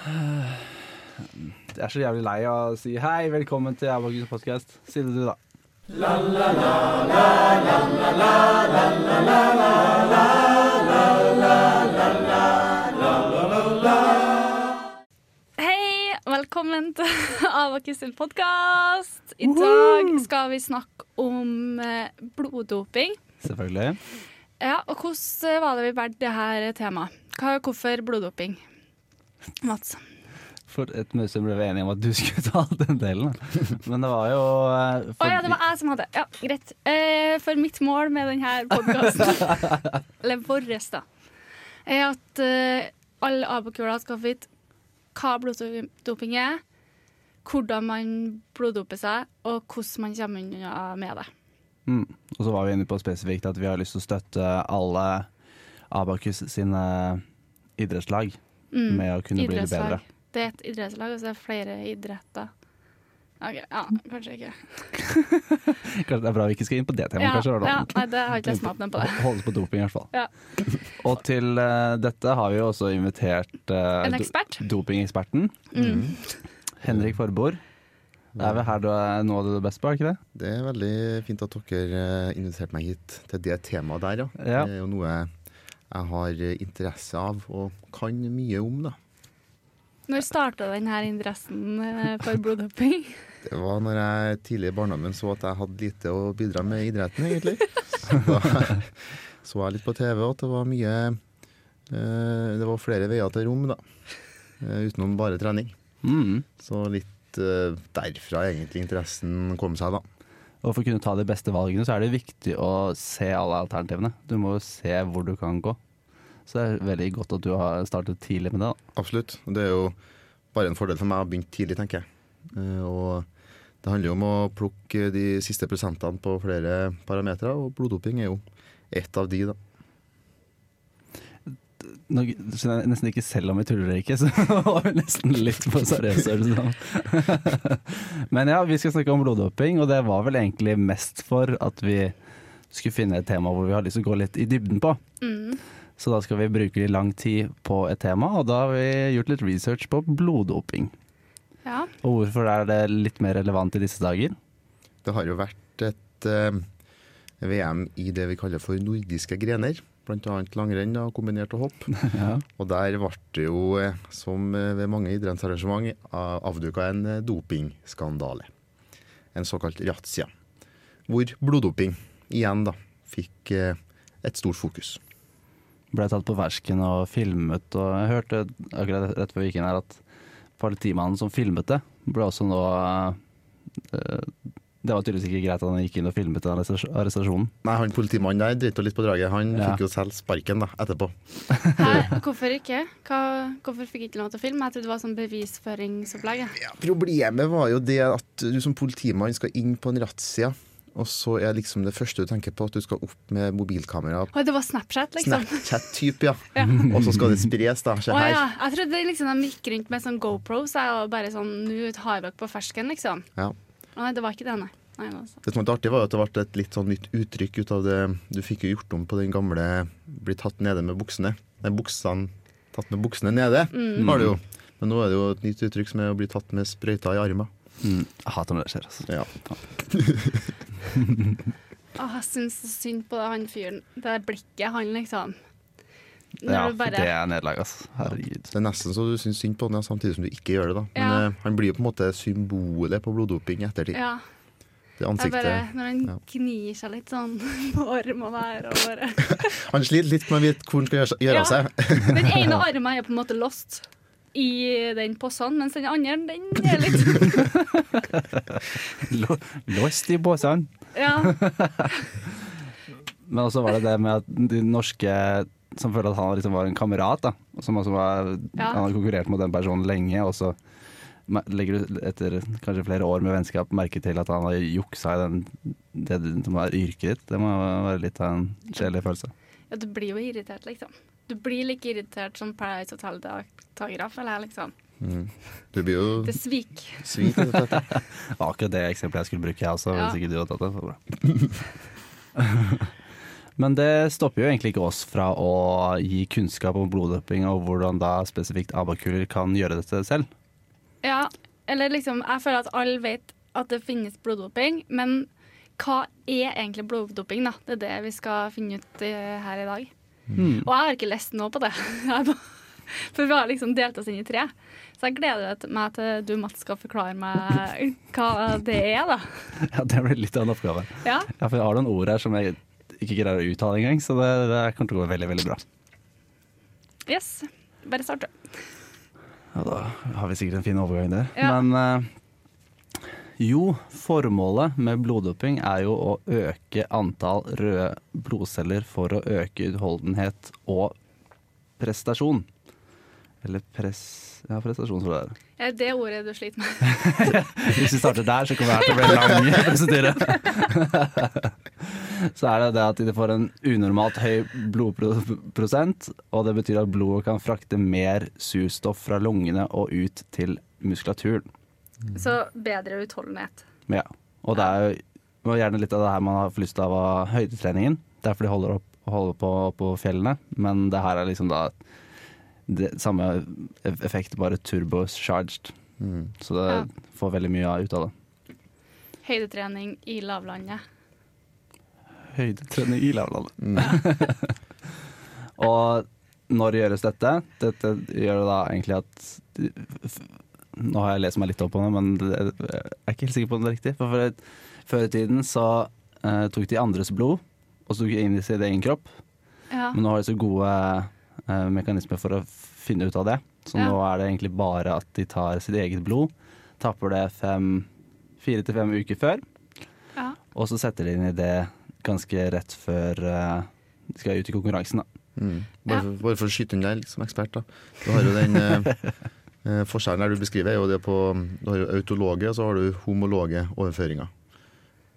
Jeg er så jævlig lei av å si hei, velkommen til Abakus podkast. Si det du, da. Hei, velkommen til Avakus sin podkast. I dag skal vi snakke om eh, bloddoping. Selvfølgelig. Ja, og hvordan var det vi valgte det her temaet? Hvorfor bloddoping? Mats. For et møte ble vi enige om at du skulle ta den delen. Men det var jo Å Å oh, ja, det var jeg som hadde. Ja, greit. Eh, for mitt mål med denne podkasten, eller vår, da, er at eh, alle abokuler skal få vite hva bloddoping er, hvordan man bloddoper seg, og hvordan man kommer unna med det. Mm. Og så var vi inne på spesifikt at vi har lyst til å støtte alle Abakus sine idrettslag Mm. med å kunne bli litt bedre. Det er et idrettslag, og så er det flere idretter. Ok, ja, kanskje ikke. Kanskje det er bra vi ikke skal inn på det temaet, Ja, kanskje. ja, nei, det har ikke jeg smakt noe på det. Holdes på doping, i hvert fall. Ja. Og til uh, dette har vi jo også invitert uh, En do- ekspert. dopingeksperten Mm. Henrik Forbord. Det er vel her du er noe av det beste på, er ikke det? Det er veldig fint at dere eh, inviterte meg hit til det temaet der, ja. Ja. Det er jo noe jeg har eh, interesse av og kan mye om, da. Når starta denne interessen eh, for blodhopping? Det var når jeg tidlig i barndommen så at jeg hadde lite å bidra med i idretten, egentlig. Da så jeg litt på TV at det var mye eh, Det var flere veier til rom, da. Utenom bare trening. Mm. Så litt derfra egentlig interessen kom seg, da. Og for å kunne ta de beste valgene, så er det viktig å se alle alternativene. Du må jo se hvor du kan gå. Så det er veldig godt at du har startet tidlig med det. da. Absolutt. Det er jo bare en fordel for meg å ha begynt tidlig, tenker jeg. Eh, Og det handler jo om å plukke de siste prosentene på flere parametere, og bloddoping er jo ett av de, da. Nå skjønner jeg nesten ikke selv om vi tuller eller ikke, så var vi nesten litt på seriøse. Men ja, vi skal snakke om bloddoping, og det var vel egentlig mest for at vi skulle finne et tema hvor vi har lyst til å gå litt i dybden på. Mm. Så da skal vi bruke litt lang tid på et tema, og da har vi gjort litt research på bloddoping. Ja. Og hvorfor er det litt mer relevant i disse dager? Det har jo vært et uh, VM i det vi kaller for nordiske grener. Annet langrenn da, kombinert og hopp. Ja. Og der ble det jo, eh, som eh, ved mange idrettsarrangement, avduka en eh, dopingskandale. En såkalt razzia. Hvor bloddoping igjen da fikk et stort fokus. Ble tatt på fersken og filmet, og jeg hørte akkurat rett før vi gikk inn her at politimannen som filmet det, ble også nå eh, Det var tydeligvis ikke greit at han gikk inn og filmet den arrestasjonen. Nei, han politimannen der dreit litt på draget. Han Ja. fikk jo selv sparken da, etterpå. Hæ? Hvorfor ikke? Hva, hvorfor fikk ikke lov til å filme? Jeg trodde det var sånn bevisføringsopplegg. Ja, problemet var jo det at du som politimann skal inn på en razzia, og så er liksom det første du tenker på at du skal opp med mobilkamera. Oi, det var Snapchat, liksom. Snapchat-type, ja. Ja. Og så skal det spres, da. Se Å her. ja. Jeg trodde liksom de gikk rundt med sånn GoPros jeg, og bare sånn Nå har dere på fersken, liksom. Ja. Nei, det var ikke det, nei. nei altså. Det som var litt artig, var at det ble et litt sånn nytt uttrykk ut av det Du fikk jo gjort om på den gamle 'bli tatt nede med buksene'. Nei, buksene tatt med buksene nede, Mm. var det jo. Men nå er det jo et nytt uttrykk som er å bli tatt med sprøyta i armen. Mm. Jeg hater når det skjer. Altså. Ja. Å, jeg syns så synd på han fyren. Det der blikket han, liksom. Ja, bare det er nederlag, altså. Herregud. Det er nesten så du syns synd på han, ja, samtidig som du ikke gjør det. da. Men Ja. uh, han blir jo på en måte symbolet på bloddoping i ettertid. Ja. Det ansiktet. bare, når han ja. gnir seg litt sånn på armene vær og bare Han sliter litt med å vite hvor han skal gjøre, gjøre Ja. seg. Den ene armen er på en måte lost i den posen, mens den andre den er litt Lost i posen. Ja. Men også var det det med at de norske som føler at han liksom var en kamerat, da. Som altså var, Ja. Han har konkurrert mot den personen lenge, og så legger du etter kanskje flere år med vennskap merke til at han har juksa i den, det som er yrket ditt. Det må være litt av en kjedelig følelse. ja, du blir jo irritert, liksom. Du blir like irritert som Paradise Hotel-deltakere, føler jeg, liksom. Mm. Du blir jo Det svik. svik. Det var akkurat det eksempelet jeg skulle bruke, jeg også, Ja. hvis ikke du hadde tatt det. Så bra. Men det stopper jo egentlig ikke oss fra å gi kunnskap om bloddøping og hvordan da spesifikt abakuler kan gjøre dette selv. Ja, eller liksom Jeg føler at alle vet at det finnes bloddoping, men hva er egentlig bloddoping, da? Det er det vi skal finne ut eh, her i dag. Mm. Og jeg har ikke lest noe på det. For vi har liksom delt oss inn i tre. Så jeg gleder meg til du, Mats, skal forklare meg hva det er, da. Ja, Det blir litt av en oppgave. Ja, Ja, for jeg har noen ord her som jeg ikke greier å uttale engang, så det, det kommer til å gå veldig, veldig bra. yes. Bare start, du. Ja, da har vi sikkert en fin overgang der. Ja. Men uh, jo, formålet med bloddoping er jo å øke antall røde blodceller for å øke utholdenhet og prestasjon. Eller press... Ja, prestasjon, tror jeg det er. Er det ordet du sliter med? Hvis vi starter der, så kommer her til å bli lang prosedyre. så er det det at de får en unormalt høy blodprosent, og det betyr at blodet kan frakte mer surstoff fra lungene og ut til muskulaturen. Så bedre utholdenhet. Ja. Og det er jo gjerne litt av det her man har lyst til av av høydetreningen. Derfor de holder, opp, holder på på fjellene. Men det her er liksom da det samme effekt, bare turbocharged. Mm. Så det Ja. får veldig mye ut av det. Høydetrening i lavlandet. Høydetrening i lavlandet. Mm. Og når gjøres dette? Dette gjør det da egentlig at Nå har jeg lest meg litt opp på det, men det, jeg er ikke helt sikker på om det er riktig. For før, før i tiden så uh, tok de andres blod, og så tok de inn i sin egen kropp. Ja. Men nå har de så gode eh, mekanismer for å finne ut av det. Så Ja. nå er det egentlig bare at de tar sitt eget blod, tapper det fem, fire til fem uker før, ja. og så setter de inn i det ganske rett før eh, de skal ut i konkurransen. Da. Mm. Bare, for, bare for å skyte inn deg som ekspert, da. Du har jo den eh, eh, forskjellen der du beskriver, er jo det på Du har jo autologe, og så har du homologe overføringer.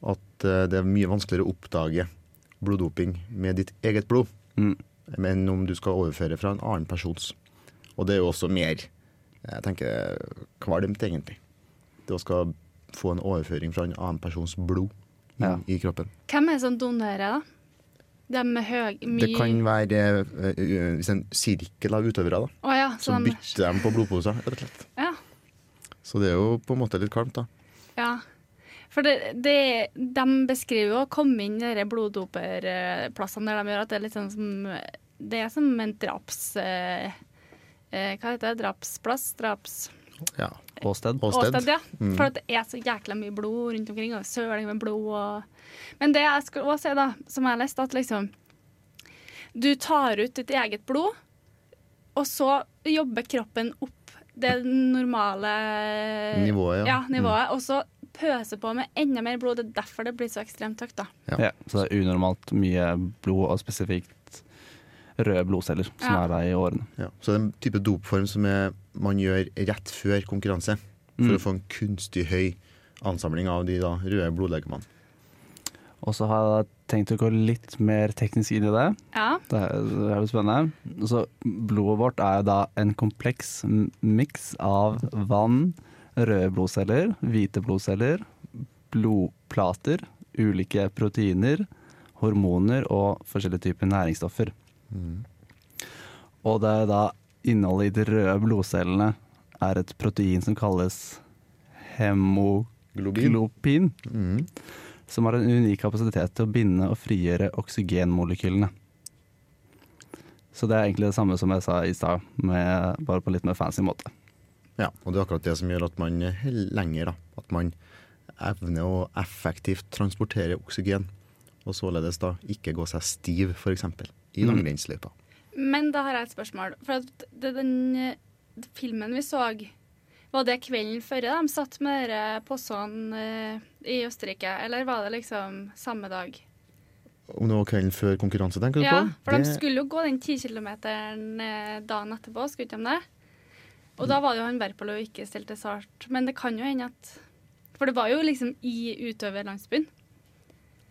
At eh, det er mye vanskeligere å oppdage bloddoping med ditt eget blod Mm. Enn om du skal overføre fra en annen persons. Og det er jo også mer jeg tenker, kvalmt, egentlig. Det å skal få en overføring fra en annen persons blod inn Ja. i kroppen. Hvem er det som donerer, da? De med høy Det kan være eh, eh, hvis en sirkel av utøvere, da. Oh, ja, Så så de, bytter de på blodposer, rett og slett. ja. Så det er jo på en måte litt kvalmt, da. ja. For det, det, de beskriver jo å komme inn i de bloddoperplassene der de gjør at det er litt sånn som Det er som en draps... Eh, eh, hva heter det? Drapsplass? Draps... Ja. Åsted. Åsted. Åsted, ja. Mm. For at det er så jækla mye blod rundt omkring, og søling med blod og Men det jeg skulle også si, da, som jeg har lest, at liksom Du tar ut ditt eget blod, og så jobber kroppen opp det normale Nivået, ja. ja nivået, og så pøser på med enda mer blod. Det er derfor det blir så ekstremt høyt, da. Ja. Ja, så det er unormalt mye blod, og spesifikt røde blodceller som Ja. er der i årene. Ja. Så det er en type dopform som er, man gjør rett før konkurranse. For Mm. å få en kunstig høy ansamling av de da, røde blodlegemene. Og så har jeg tenkt å gå litt mer teknisk inn i det. Ja. Det er, det er jo spennende. Så blodet vårt er da en kompleks miks av vann, røde blodceller, hvite blodceller, blodplater, ulike proteiner, hormoner og forskjellige typer næringsstoffer. Mm. Og det er da innholdet i de røde blodcellene er et protein som kalles Globin. hemoglobin, Mm. som har en unik kapasitet til å binde og frigjøre oksygenmolekylene. Så det er egentlig det samme som jeg sa i stad, bare på litt mer fancy måte. Ja, og det er akkurat det som gjør at man holder lenger. da. At man evner å effektivt transportere oksygen, og således da ikke gå seg stiv, f.eks. i Mm. langrennsløypa. Men da har jeg et spørsmål. For at det, den eh, filmen vi så, var det kvelden før de satt med dere possene eh, i Østerrike, eller var det liksom samme dag? Om det var kvelden før konkurranse, tenker du Ja, på? for de skulle jo gå den 10 kilometeren eh, dagen etterpå, skulle ikke de det? Og da var det jo han Berpalo ikke stilte til. Men det kan jo hende at For det var jo liksom i utøverlandsbyen.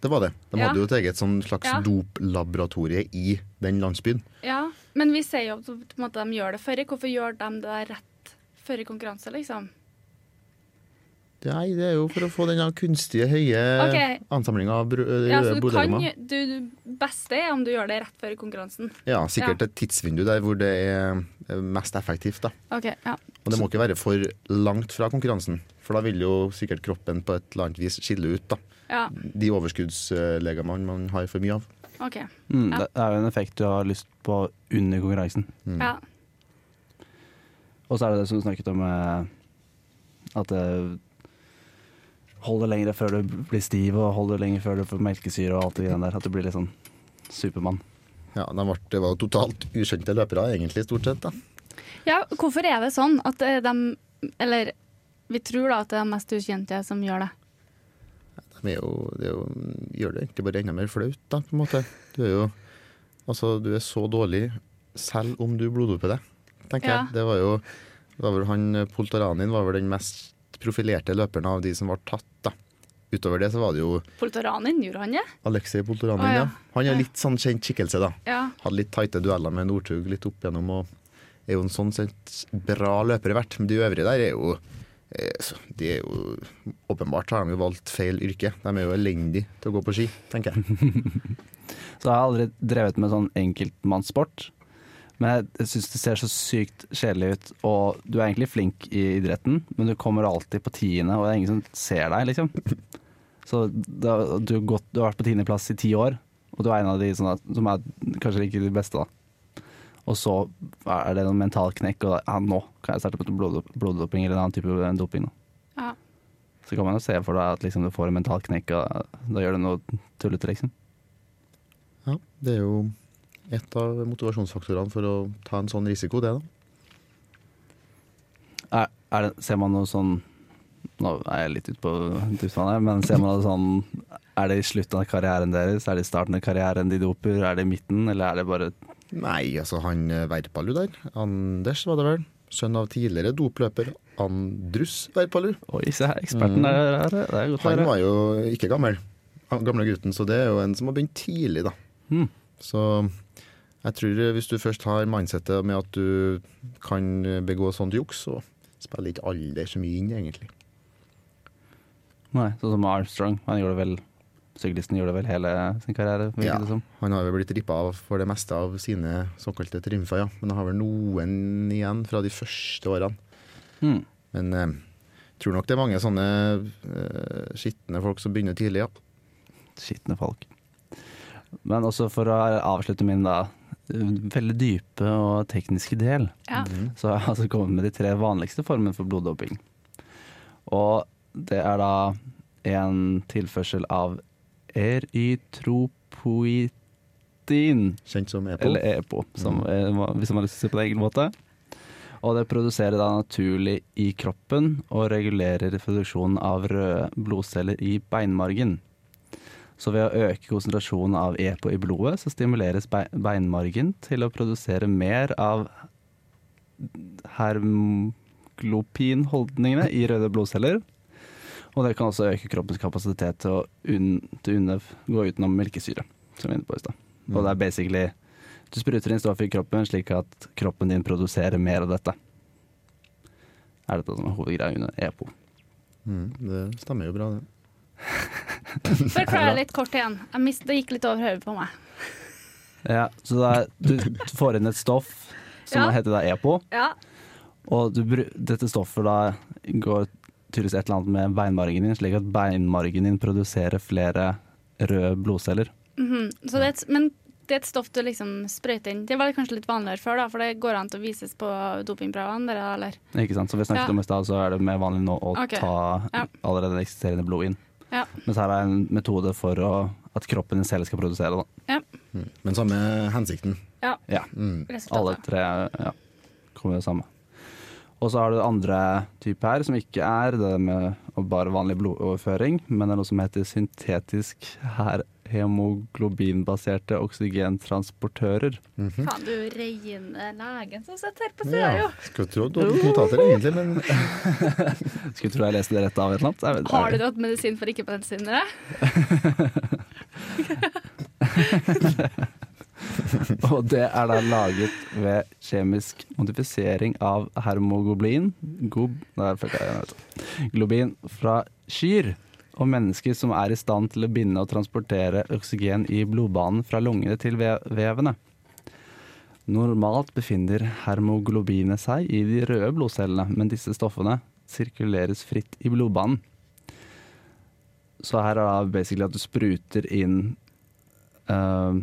Det var det. De Ja. hadde jo et eget sånn slags Ja. doplaboratorie i den landsbyen. Ja, men vi ser jo på en måte, de gjør det før. Hvorfor gjør de det der rett før konkurranse, liksom? Nei, det er jo for å få den kunstige, høye okay. ansamlinga av Ja, så du kan du, beste er om du gjør det rett før konkurransen. Ja, sikkert Ja. et tidsvindu der hvor det er mest effektivt. da. Okay, ja. Og det må ikke være for langt fra konkurransen, for da vil jo sikkert kroppen på et eller annet vis skille ut da. Ja, de overskuddslegemene man har for mye av. Okay. Mm, Ja. Det er jo en effekt du har lyst på under konkurransen. Mm. Ja. Og så er det det som du snakket om, eh, at det holder lenger før du blir stiv, og holder lenger før du får melkesyre og alt det greiene der. At du blir litt sånn Supermann. Ja, de var jo totalt ukjente løpere, egentlig, stort sett. da. ja, hvorfor er det sånn at eh, de Eller vi tror da at det er de mest ukjente som gjør det. De er jo, det jo, gjør det egentlig bare enda mer flaut, da, på en måte. Du er jo altså, du er så dårlig selv om du bloddoper deg, tenker Ja. jeg. Det var jo det var vel han Poltaranin var vel den mest profilerte løperen av de som var tatt, da. Utover det så var det jo Poltoranin, gjorde han det? Alexei Poltoranin, ah, ja. ja. Han er litt sånn kjent skikkelse, da. Ja. Hadde litt tighte dueller med Northug litt opp igjennom, og er jo en sånn sett bra løper hvert. Men de øvrige der er jo eh, De er jo Åpenbart har de jo valgt feil yrke. De er jo elendige til å gå på ski, tenker jeg. Så jeg har aldri drevet med sånn enkeltmannssport. Men jeg syns det ser så sykt kjedelig ut, og du er egentlig flink i idretten, men du kommer alltid på tiende, og det er ingen som ser deg, liksom. Så da, du, har gått, du har vært på tiendeplass i ti år, og du er en av de sånne, som er kanskje ikke de beste, da. Og så er det noen mental knekk, og da, ja, nå kan jeg starte på blod, bloddoping eller en annen type doping. Da. ja. Så kan man jo se for deg at liksom, du får en mental knekk, og da gjør du noe tullete, liksom. Ja, det er jo et av motivasjonsfaktorene for å ta en sånn risiko, det, da. Er, er det, ser man noe sånn Nå er jeg litt ute på her, men ser man det sånn Er det i slutten av karrieren deres? Er det i starten av karrieren de doper? Er det i midten, eller er det bare Nei, altså han eh, Verpalu der, Anders var det vel, sønn av tidligere dopløper Andrus Verpalu. Oi, se her, eksperten er her. Det er godt Han var jo ikke gammel, gamle gutten, så det er jo en som har begynt tidlig, da. Hmm. Så jeg tror hvis du først har mindsettet med at du kan begå sånt juks, så spiller ikke alder så mye inn, egentlig. Nei, sånn som Armstrong. Han gjorde vel Syklisten gjorde vel hele sin karriere, Ja. Han har vel blitt rippa av for det meste av sine såkalte triumfer, ja. Men han har vel noen igjen fra de første årene. Mm. Men eh, tror nok det er mange sånne eh, skitne folk som begynner tidlig, ja. Skitne folk. Men også for å avslutte min da veldig dype og tekniske del, ja. så har jeg altså kommet med de tre vanligste formene for bloddoping. Og det er da en tilførsel av erytropoetin. Kjent som EPO. eller EPO, som, mm. hvis man har lyst til å si på det egen måte. Og det produserer da naturlig i kroppen og regulerer produksjonen av røde blodceller i beinmargen. Så ved å øke konsentrasjonen av EPO i blodet, så stimuleres beinmargen til å produsere mer av hermoglopinholdningene i røde blodceller. Og det kan også øke kroppens kapasitet til å un til unne gå utenom melkesyre, som vi var inne på i stad. Og det er basically Du spruter inn stoff i kroppen slik at kroppen din produserer mer av dette. Er dette som er hovedgreia under EPO? Mm, det stemmer jo bra, det. Forklar litt kort igjen. Jeg mist, det gikk litt over hodet på meg. Ja, så er, du får inn et stoff som Ja. heter da EPO, Ja. og du, dette stoffet da går tydeligvis et eller annet med beinmargen din, slik at beinmargen din produserer flere røde blodceller. Mhm. Så det et, men det er et stoff du liksom sprøyter inn. Det var kanskje litt vanligere før, da, for det går an til å vises på dopingprøvene. Ikke sant? Så vi snakket Ja. om i stad, så er det mer vanlig nå å okay. ta Ja. allerede eksisterende blod inn. Ja. Mens her er en metode for å, at kroppen din selv skal produsere det. Mm. Men samme hensikten. Ja. Ja. Mm. Alle tre ja, kommer det samme. Og så har du det andre type her, som ikke er det med bare vanlig blodoverføring, men det er noe som heter syntetisk her hemoglobinbaserte oksygentransportører. Mhm. Faen, du reine legen som sitter her på sida, Ja, jo. skulle tro du hadde notater, egentlig, men Skulle tro jeg leste det rett av et eller annet. Jeg vet- Har du tatt medisin for ikke-medisinere? Og det er da laget ved kjemisk modifisering av hermoglobin. Gob... Nei, jeg globin fra kyr og mennesker som er i stand til å binde og transportere oksygen i blodbanen fra lungene til vevene. Normalt befinner hermoglobinet seg i de røde blodcellene, men disse stoffene sirkuleres fritt i blodbanen. Så her er det basically at du spruter inn eh,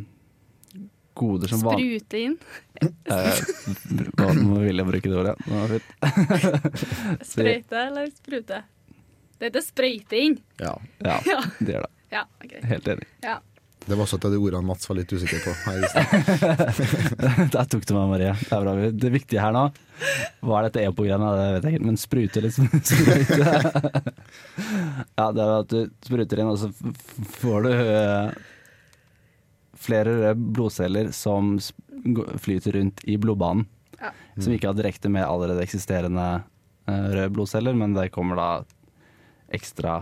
goder som vanlig Sprute inn. Eh, Nå nå vil jeg bruke det ordet. Det fint. Sprøyte eller sprute? Det heter sprøyte inn. Ja, Ja. det gjør det. Ja, okay. Helt enig. Ja. Det var også et av de ordene Mats var litt usikker på. her i. Der tok du meg, Marie. Det er bra. Det viktige her nå Hva er dette EPO-greiene? Det vet jeg ikke, men sprute eller sprute? Ja, det er at du spruter inn, og så får du øh, flere røde blodceller som flyter rundt i blodbanen. Ja. Som ikke har direkte med allerede eksisterende øh, røde blodceller, men det kommer da ekstra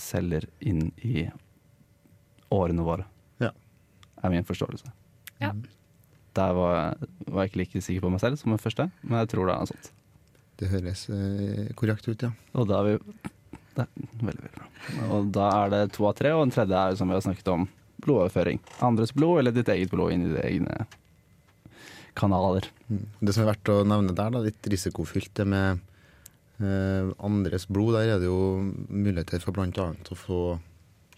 celler inn i årene våre. Ja. Er min forståelse. Ja. Der var, var jeg ikke like sikker på meg selv som den første, men jeg tror det er noe sånt. Det høres eh, korrekt ut, ja. Og da er vi det er Veldig, veldig bra. Og da er det to av tre, og den tredje er som vi har snakket om, blodoverføring. Andres blod eller ditt eget blod inn i dine egne kanaler. Mm. Det som er verdt å nevne der, da, litt risikofylt, det med eh, andres blod, der er det jo muligheter for bl.a. å få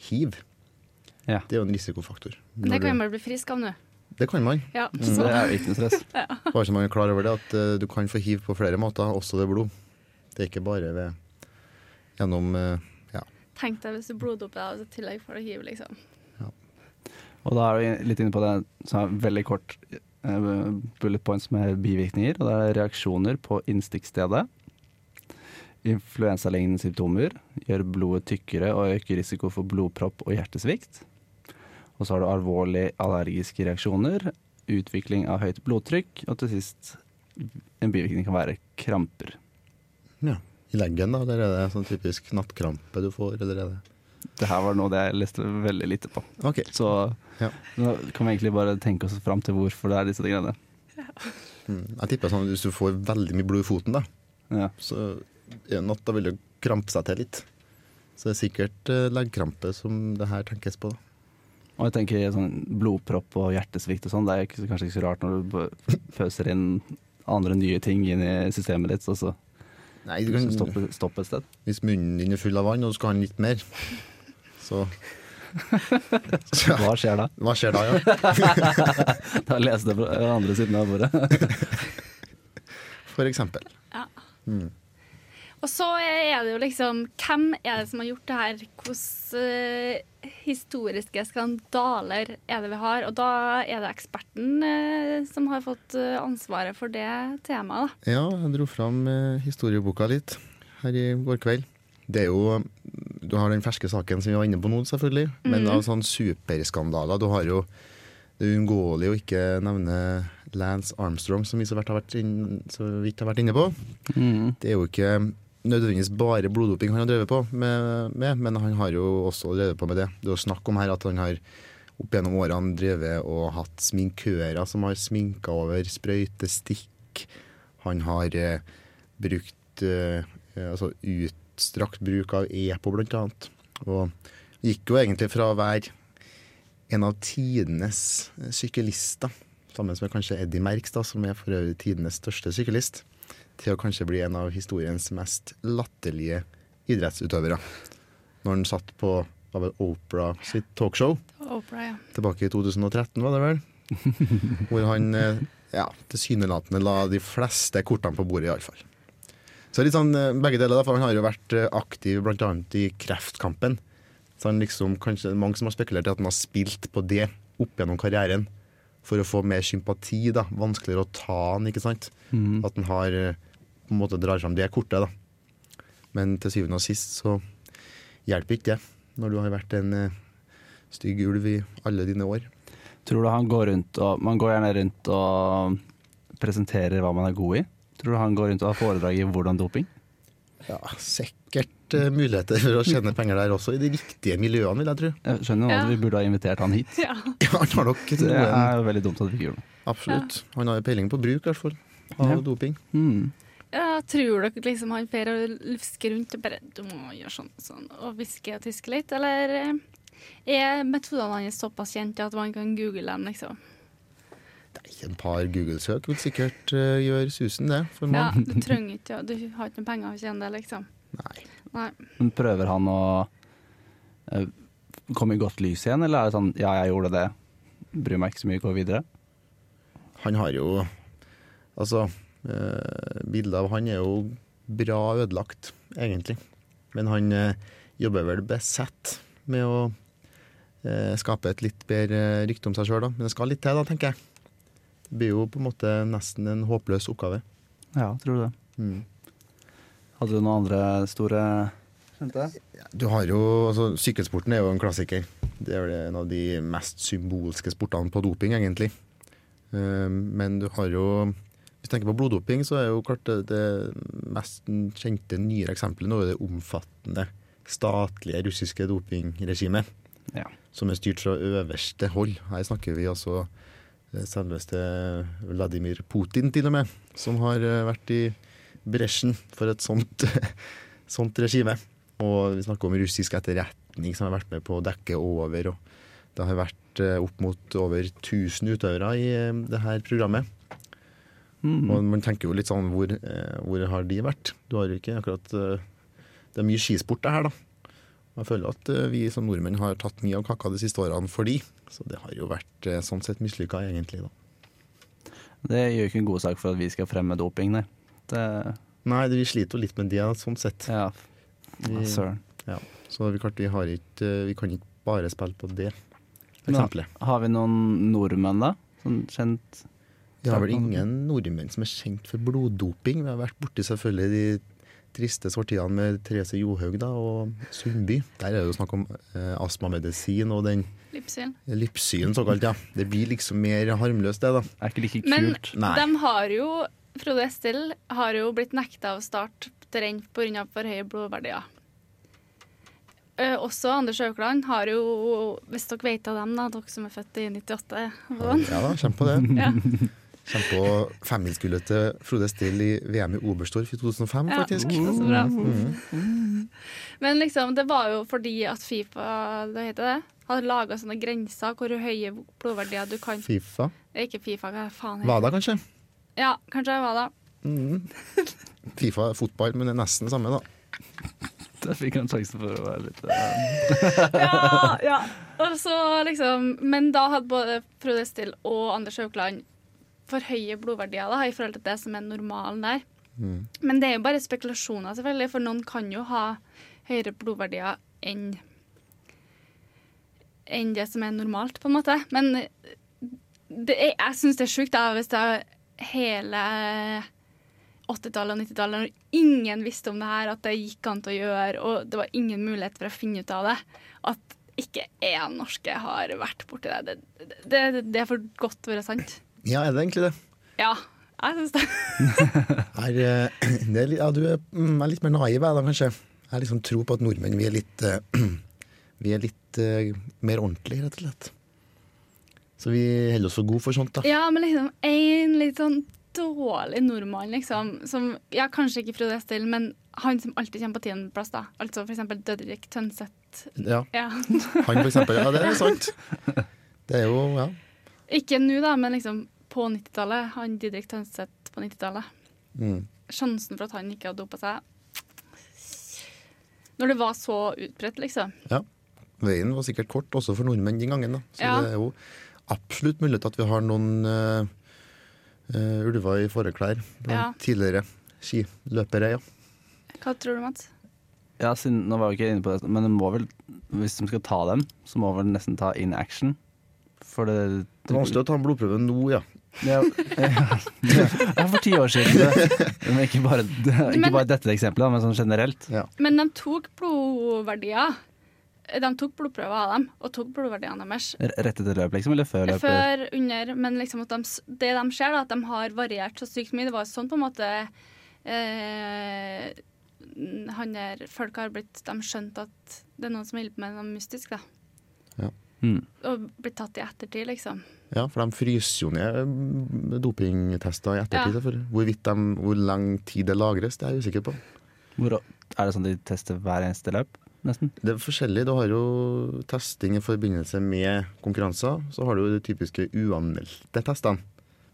hiv. Ja. Det er jo en risikofaktor. Men Når det kan man man bli frisk av nå. det kan man. Ja, Så så. det er ikke noe stress. Bare så man er klar over det, at uh, du kan få hiv på flere måter, også ved blod. Det er ikke bare ved gjennom uh, ja. Tenk deg hvis du bloddoper deg, og i tillegg får du hiv, liksom. Og da er vi litt inne på det som er veldig kort eh, bullet points med bivirkninger. Og det er reaksjoner på innstikkstedet. Influensalignende symptomer gjør blodet tykkere og øker risiko for blodpropp og hjertesvikt. Og så har du alvorlige allergiske reaksjoner, utvikling av høyt blodtrykk, og til sist en bivirkning kan være kramper. ja. I leggen, da, der er det sånn typisk nattkrampe du får, eller er det Det her var noe det jeg leste veldig lite på. Okay. Så Ja. nå kan vi egentlig bare tenke oss fram til hvorfor det er disse greiene. Ja. Jeg tipper sånn at hvis du får veldig mye blod i foten, da, Ja. så en natt da vil det krampe seg til litt. Så det er sikkert eh, leggkrampe som det her tenkes på. Og jeg tenker sånn blodpropp og hjertesvikt og sånn, det er kanskje ikke så rart når du pøser inn andre nye ting inn i systemet ditt, og så Nei, du kan, stoppe, stoppe et sted. Hvis munnen din er full av vann og du skal ha litt mer, så Hva skjer da? Hva skjer da, ja? Da leser jeg fra andre siden av bordet. For eksempel. Ja. Mm. Og så er det jo liksom Hvem er det som har gjort det her? Hvilke historiske skandaler er det vi har? Og da er det eksperten eh, som har fått eh, ansvaret for det temaet. Da. Ja, jeg dro fram eh, historieboka litt her i går kveld. Det er jo Du har den ferske saken som vi var inne på nå, selvfølgelig. Men Mhm. av sånn superskandaler Du har jo Det er uunngåelig å ikke nevne Lance Armstrong, som vi så vidt har vært, inn, så vidt har vært inne på. Mm. Det er jo ikke nødvendigvis bare bloddoping han har drevet på med, med, men han har jo også drevet på med det. Det er jo snakk om her at han har opp gjennom årene drevet og hatt sminkører som har sminka over sprøytestikk. Han har eh, brukt eh, eh, altså utstrakt bruk av EPO, blant annet. Og gikk jo egentlig fra å være en av tidenes syklister, sammen med kanskje Eddie Merks, da, som er for øvrig tidenes største syklist, til å kanskje bli en av historiens mest latterlige idrettsutøvere. Når han satt på var vel Oprah sitt talkshow Oprah, ja. tilbake i 2013, var det vel? Hvor han eh, ja, tilsynelatende la de fleste kortene på bordet, iallfall. Så litt sånn eh, begge deler, for han har jo vært eh, aktiv bl.a. i kreftkampen. Så han liksom, kanskje Mange som har spekulert i at han har spilt på det opp gjennom karrieren for å få mer sympati. da, Vanskeligere å ta han, ikke sant? Mm. At han har eh, på en måte drar fram det kortet, da. Men til syvende og sist så hjelper ikke det, når du har vært en eh, stygg ulv i alle dine år. Tror du han går rundt og Man går gjerne rundt og presenterer hva man er god i. Tror du han går rundt og har foredrag i hvordan doping? Ja, sikkert eh, muligheter for å tjene penger der også, i de riktige miljøene, vil jeg tro. Jeg skjønner at Ja. vi burde ha invitert han hit. ja. Ja, han har nok Det er jo veldig dumt at vi ikke gjorde det. Absolutt. Han har jo peiling på bruk, i hvert fall, av Ja. doping. Mm. Ja, tror dere liksom han fer og lusker rundt og bare Du må gjøre sånn og sånn, og hviske og tiske litt, eller eh, er metodene hans såpass kjente at man kan google dem, liksom? Nei, En par Google-søk vil sikkert uh, gjøre susen, det. For Ja, du trenger ikke Du har ikke noen penger å tjene det, liksom. Nei. Nei. Men prøver han å eh, komme i godt lys igjen, eller er det sånn ja, jeg gjorde det, bryr meg ikke så mye, gå videre? Han har jo Altså, eh, bildet av han er jo bra ødelagt, egentlig. Men han eh, jobber vel besett med å eh, skape et litt bedre rykte om seg sjøl, da. Men det skal litt til, da, tenker jeg. Det blir jo på en måte nesten en håpløs oppgave. Ja, tror du det. Mm. Hadde du noen andre store kjente? Du har jo, altså Sykkelsporten er jo en klassiker. Det er vel en av de mest symbolske sportene på doping, egentlig. Eh, Men du har jo Hvis du tenker på bloddoping, så er jo klart det, mest kjente nyere eksempelet nå er det omfattende statlige russiske dopingregimet, Ja. som er styrt fra øverste hold. Her snakker vi altså eh, selveste Vladimir Putin, til og med, som har eh, vært i bresjen for et sånt, sånt regime. Og vi snakker om russisk etterretning som har vært med på å dekke over. og Det har vært eh, opp mot over 1000 utøvere i eh, det her programmet. Mm. Og man tenker jo litt sånn, hvor, eh, hvor har de vært? Du har jo ikke akkurat Det er mye skisport det her, da. Og Jeg føler at vi som nordmenn har tatt mye av kaka de siste årene for de. Så det har jo vært sånn sett mislykka, egentlig. da. Det gjør ikke en god sak for at vi skal fremme doping, nei. Det, Nei, det, vi sliter jo litt med det, sånn sett. ja, Vi, søren. så vi, klart, vi, har ikke, eh, vi kan ikke bare spille på det Men- eksempelet. Har vi noen nordmenn, da? Sånn kjent Vi har vel ingen nordmenn som er kjent for bloddoping. Vi har vært borti selvfølgelig de triste sortiene med Therese Johaug da, og Sundby. Der er det jo snakk om eh, astmamedisin og den Lipsyn. Lipsyn, såkalt. ja. Det blir liksom mer harmløst, det, da. Er ikke like Men kult. Nei. de har jo Frode Estil har jo blitt nekta å starte terreng pga. for høye blodverdier. Uh, også Anders Aukland har jo, hvis dere vet av dem, da, dere som er født i 98 og sånn. Ja da, kjenn på det. Ja. Kjenn på femmilsgullet til Frode Still i VM i Oberstdorf i 2005, Ja, faktisk. det er så bra. Mhm. Men liksom, det var jo fordi at Fifa det heter det, hadde laga sånne grenser hvor høye blodverdier du kan Fifa. Er ikke Fifa, hva faen heter det? Wada, kanskje? Ja, kanskje det var det. Mm. Fifa er fotball, men det er nesten det samme, da. Da fikk han sjansen for å være litt eh, Ja, ja. Og så liksom, men da hadde både Frode Still og Anders Haukeland for høye blodverdier da, i forhold til det som er normalen der. Mm. Men det er jo bare spekulasjoner, selvfølgelig, for noen kan jo ha høyere blodverdier enn enn det som er normalt, på en måte. Men det er, jeg syns det er sjukt hvis det er hele 80-tallet og 90-tallet, når ingen visste om det her, at det gikk an til å gjøre, og det var ingen mulighet for å finne ut av det, at ikke én norske har vært borti det. Det, det, det er for godt til å være sant. Ja, er det egentlig det? Ja, jeg syns det. Er, eh, det er, ja, du er, mm, er litt mer naiv, jeg da, kanskje. Jeg liksom tror på at nordmenn vi er litt, eh, vi er litt eh, mer ordentlige, rett og slett. Så vi holder oss for gode for sånt, da. Ja, men liksom en litt sånn dårlig nordmann, liksom, som Ja, kanskje ikke Frode Estil, men han som alltid kommer på tiendeplass, da. Altså for eksempel Dødrik Tønseth. Ja, Ja. han for eksempel. Ja, det er sant. Det er jo, ja. Ikke nå, da, men liksom på 90-tallet. Han Didrik Tønseth på 90-tallet. Mm. Sjansen for at han ikke hadde dopa seg Når det var så utbredt, liksom. Ja. Veien var sikkert kort også for nordmenn den gangen, da. Så Ja. det er jo absolutt mulig at vi har noen uh, ulver i fåreklær blant Ja. tidligere skiløpere, ja. Hva tror du, Mats? Ja, siden, nå var vi ikke inne på det, men må vel, hvis de skal ta dem, så må vel nesten ta in action. For det Det er vanskelig å ta en blodprøve nå, ja. Ja, ja, ja, for ti år siden. Det. Men ikke bare, ikke Men- bare dette eksempelet, men sånn generelt. Men de tok blodverdier. De tok blodprøver av dem, og tok blodverdiene deres. Rett etter løp, liksom? Eller før løpet? Før, under, men liksom at de, det de ser, da, at de har variert så sykt mye. Det var sånn på en måte eh, han der, Folk har blitt De skjønt at det er noen som hjelper med noe mystisk, da. Ja. Mm. og blir tatt i ettertid, liksom. Ja, for de fryser jo ned mm, dopingtester i ettertid. Ja. Hvorvidt de, hvor lang tid det lagres, det er jeg usikker på. Hvor, er det sånn de tester hver eneste løp, nesten? Det er forskjellig. Du har jo testing i forbindelse med konkurranser. Så har du jo de typiske uanmeldte testene.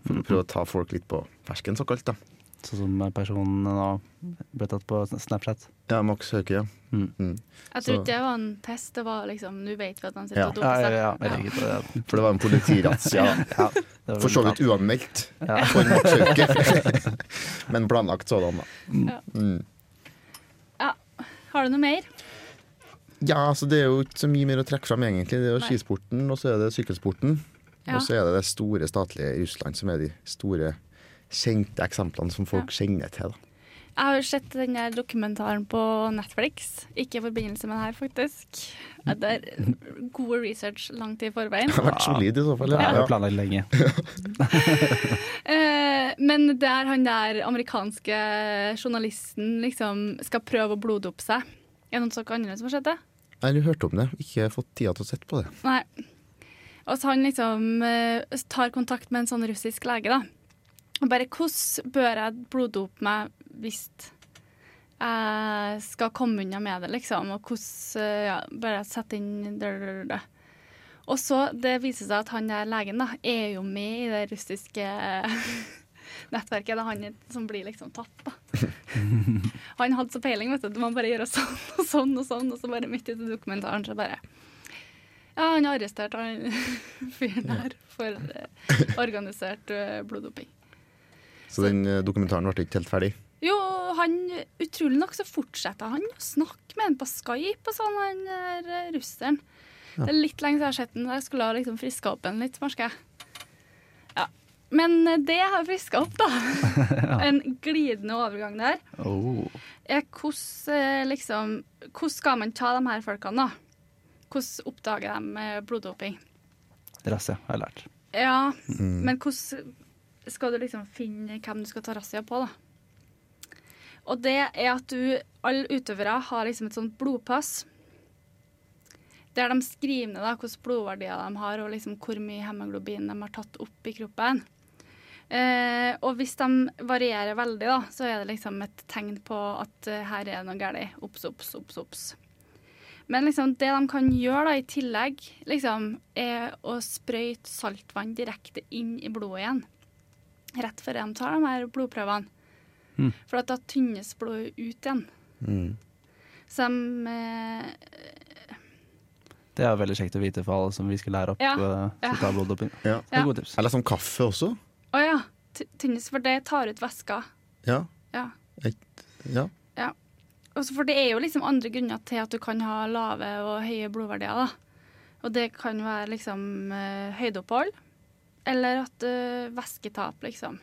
For å prøve å ta folk litt på fersken, såkalt. da. Sånn som personen nå ble tatt på Snapchat. Ja, Max Hauke, ja. Mm. Mm. Jeg Så- det var en test, det var liksom Nå vet vi at han sitter Ja. og Ja, doper seg. ja, ja. For det var en politirazzia. da. Ja, For så vidt uanmeldt Ja. for Max Hauke. Men planlagt sådan, da. Ja. Mm. Har du noe mer? Ja, altså det er jo ikke så mye mer å trekke fram, egentlig. Det er jo skisporten, og så er det sykkelsporten. Ja. Og så er det det store statlige Russland som er de store kjente eksemplene som folk kjenner til. da. Jeg har jo sett den der dokumentaren på Netflix. Ikke i forbindelse med den her, faktisk. Det er god research langt i forveien. Det har vært solid i så fall. Det er jo Ja. planlagt lenge. Men men der han der amerikanske journalisten liksom skal prøve å bloddope seg. Er det noen andre som har sett det? Jeg har hørt om det, ikke fått tida til å sette på det. Nei. Og så han liksom eh, tar kontakt med en sånn russisk lege, da. Og bare hvordan bør jeg bloddope meg hvis jeg skal komme unna med det, liksom? Og hvordan eh, ja, bør jeg sette inn det. Og så det viser seg at han der legen da, er jo med i det russiske nettverket. Det er han som blir liksom tatt, da. Han hadde så peiling, vet du. Du må bare gjøre sånn og sånn og sånn, og så bare midt ute i dokumentaren så bare Ja, han har arrestert han fyren her for eh, organisert eh, bloddoping. Så den eh, dokumentaren ble ikke helt ferdig. Jo, han utrolig nok så fortsetter han å snakke med en på Skype og sånn, han der russeren. Det er litt lenge siden jeg har sett den, så jeg skulle ha liksom friska opp en litt, merker jeg. Men eh, det jeg har friska opp, da, en glidende overgang der, Oh. er hvordan eh, liksom Hvordan skal man ta de her folkene, da? Hvordan oppdager de eh, bloddoping? Razzia, har jeg lært. Ja, Mm. men hvordan skal du liksom finne hvem du skal ta razzia på, da? Og det er at du Alle utøvere har liksom et sånt blodpass. Der de skriver ned da, hvilke blodverdier de har, og liksom hvor mye hemoglobin de har tatt opp i kroppen. Eh, og hvis de varierer veldig, da, så er det liksom et tegn på at eh, her er det noe galt. Obs, obs, obs, obs. Men liksom, det de kan gjøre da, i tillegg, liksom, er å sprøyte saltvann direkte inn i blodet igjen. Rett før de tar de her blodprøvene. Mm. For at da tynnes blodet ut igjen. Mm. Så de eh, Det er veldig kjekt å vite for alle som vi skal lære opp Ja, eh, ja. som tar bloddoping. Ja. Det er Ja. gode tips. Jeg leste kaffe også. Å ja. ty- Tynnes, for det tar ut væska. Ja. Ja. ja. Også for det er jo liksom andre grunner til at du kan ha lave og høye blodverdier. da. Og det kan være liksom eh, høydeopphold, eller at uh, væsketap, liksom.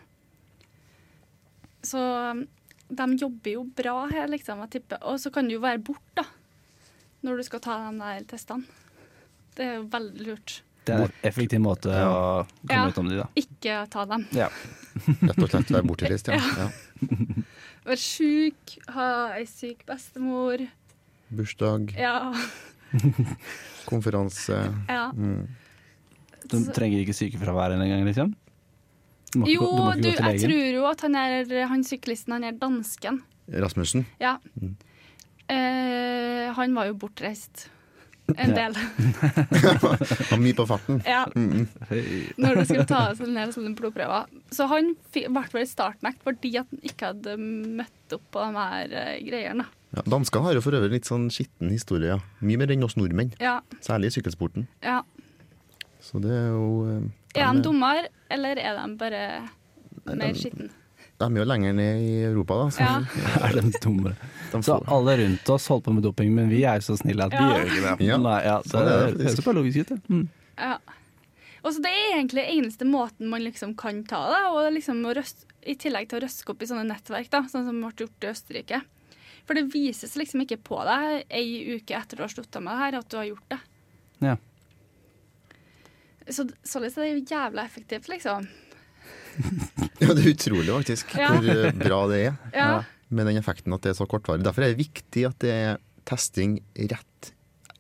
Så um, de jobber jo bra her, liksom, jeg tipper. Og så kan du jo være borte, da, når du skal ta de der testene. Det er jo veldig lurt. Det er en effektiv måte Ja. å komme Ja. om de, da. Ikke ta dem. Ja. Rett og slett være bortreist, ja. ja. Være sjuk, ha ei syk bestemor. Bursdag, Ja. konferanse. ja. Mm. Du trenger ikke sykefravær engang, liksom? Du Jo, gå- du må ikke du, gå til jeg tror jo at han er han syklisten, han er dansken. Rasmussen. Ja. Mm. Eh, han var jo bortreist en del. Og mye på farten. ja, Mm. Når du skulle ta sånne, sånne blodprøver. Så han ble vel startnekt fordi at han ikke hadde møtt opp på de her eh, greiene. Ja, Danskene har jo for øvrig litt sånn skitten historie. Ja. Mye mer enn oss nordmenn, Ja, særlig i sykkelsporten. ja. Så det er jo eh, Er de dummere, eller er de bare mer skitten? De er jo lenger ned i Europa, da. Så Ja. Er de dumme? de Så alle rundt oss holder på med doping, men vi er jo så snille at vi Ja. gjør ikke det. Ja. Nei, ja, det Sånn det høres bare logisk ut, det. Mm. Ja. Og så Det er egentlig eneste måten man liksom kan ta det, og liksom å røst, i tillegg til å røske opp i sånne nettverk, da, sånn som ble gjort i Østerrike. For det vises liksom ikke på deg ei uke etter du har slutta med det her, at du har gjort det. Ja. Så sånn er det jo jævla effektivt, liksom. ja, det er utrolig faktisk Ja. hvor eh, bra det er Ja. med den effekten at det er så kortvarig. Derfor er det viktig at det er testing rett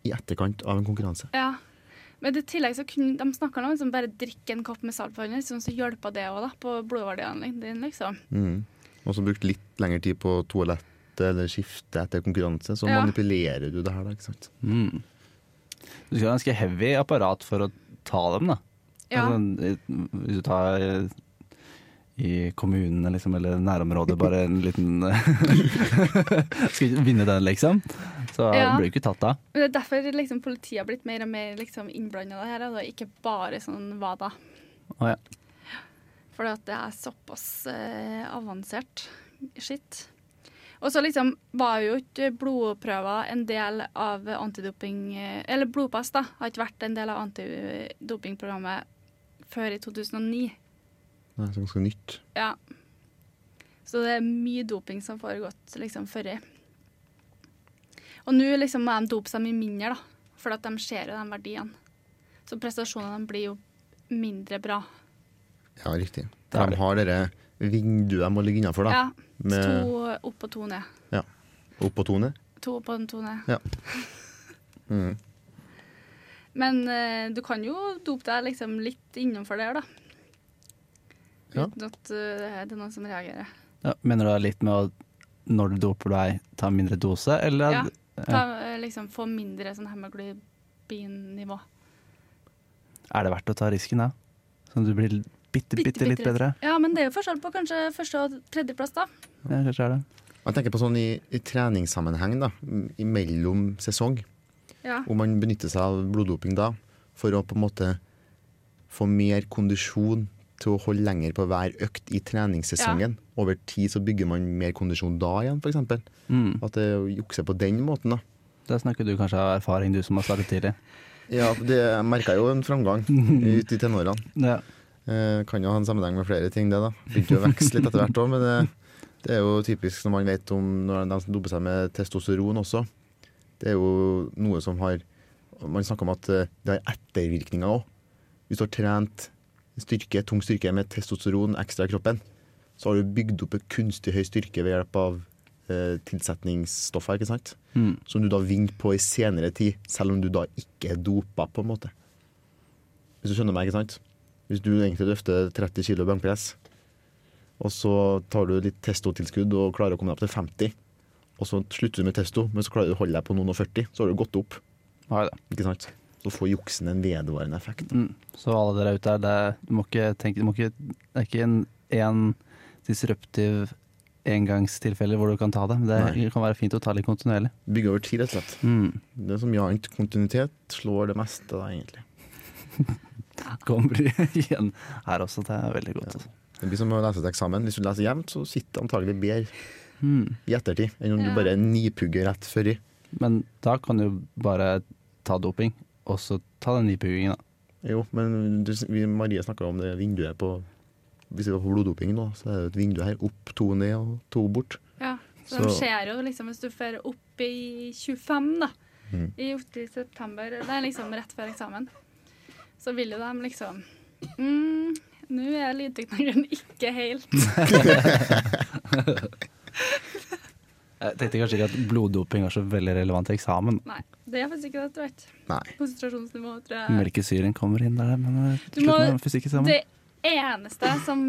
i etterkant av en konkurranse. ja. Men i tillegg så kunne de snakka om liksom bare drikke en kopp med salt på hånda, sånn så hjelpa det òg, på blodverdiene dine, liksom. Mm. Og så brukt litt lengre tid på toalettet eller skifte etter konkurranse, så Ja. manipulerer du det her, da. ikke sant? Mm. Du skal ha ganske heavy apparat for å ta dem, da. Ja. Altså, hvis du tar i, kommunene kommunen liksom, eller nærområdet, bare en liten Skal ikke vinne den, liksom. Så Ja. blir du ikke tatt av. Det er derfor liksom, politiet har blitt mer og mer liksom, innblanda i det her, og ikke bare sånn hva da. Oh, ja. For det er såpass eh, avansert skitt. Og så liksom var jo ikke blodprøver en del av antidoping eh, Eller blodpass, da, har ikke vært en del av antidopingprogrammet før i 2009. Det er ganske nytt. Ja. Så det er mye doping som foregått liksom før. Og nå liksom må de dope seg mye mindre, da. For at de ser jo de verdiene. Så prestasjonene blir jo mindre bra. Ja, riktig. De har dette vinduet de må ligge innafor, da. Ja. Med To opp og to ned. Ja. opp og to ned? To opp og to ned. Mm. Men uh, du kan jo dope deg liksom litt innenfor der, da. Ja. Uten at eh, det er noen som reagerer. Ja, mener du det er litt med å når du doper deg, ta mindre dose, eller Ja. Ta, eh, liksom få mindre sånn hemoglobin-nivå. er det verdt å ta risken da? Sånn at du blir bitte, bitte, litt bedre? Ja, men det er jo forskjell på kanskje første- og tredjeplass, da. Ja, kanskje er det. Jeg tenker på sånn i, i treningssammenheng, da, i mellom sesong, Ja. om man benytter seg av bloddoping da, for å på en måte få mer kondisjon til å holde lenger på hver økt i treningssesongen. Over tid så bygger man mer kondisjon da igjen, f.eks. Mm. At det jukser på den måten, da. Der snakker du kanskje av erfaring, du som har startet tidlig. Ja, det merka jo en framgang ut i tenårene. Ja. Eh, kan jo ha en sammenheng med flere ting, det da. Begynte jo å vokse litt etter hvert òg, men det, det er jo typisk når man vet om når de som doper seg med testosteron også. Det er jo noe som har Man snakker om at eh, det har ettervirkninger òg. Hvis du har trent styrke, tung styrke med testosteron ekstra i kroppen, så har du bygd opp en kunstig høy styrke ved hjelp av eh, tilsetningsstoffer, ikke sant? Mm. Som du da vinner på i senere tid, selv om du da ikke er dopa, på en måte. Hvis du skjønner meg, ikke sant? Hvis du egentlig løfter 30 kg benkpress, og så tar du litt testotilskudd og klarer å komme deg opp til 50, og så slutter du med testo, men så klarer du å holde deg på noen og 40, så har du gått opp. Nei, ikke sant? Så får juksen en vedvarende effekt. Mm. Så alle dere ute der, det, du må ikke tenke du må ikke, Det er ikke en, en disruptiv engangstilfelle hvor du kan ta det. Men det Nei. kan være fint å ta litt kontinuerlig. Bygge over tid, rett og slett. Mm. Det som gjør mye. Kontinuitet slår det meste, da, egentlig. Kommer igjen her også, det er veldig godt. Ja. Det blir som å lese et eksamen. Hvis du leser jevnt, så sitter antagelig bedre Mm. i ettertid enn om du bare nipugger rett før i. Men da kan du bare ta doping, og så ta den nypuggingen, da. Jo, men du, vi, Marie snakka om det vinduet på Hvis vi var på bloddoping nå, så er det et vindu her. Opp, to ned og to bort. Ja, så, Så- de ser jo liksom hvis du får opp i 25 da, Mm. i, 8. september, det er liksom rett før eksamen, så vil jo de liksom mm, Nå er lydteknologien ikke helt Jeg tenkte kanskje ikke at bloddoping var så veldig relevant i eksamen. Nei, det er faktisk ikke det, vet du. Nei. Konsentrasjonsnivå, tror jeg. Melkesyren kommer inn der, men eh, Du slutt må- med fysikkeksamen. Det eneste som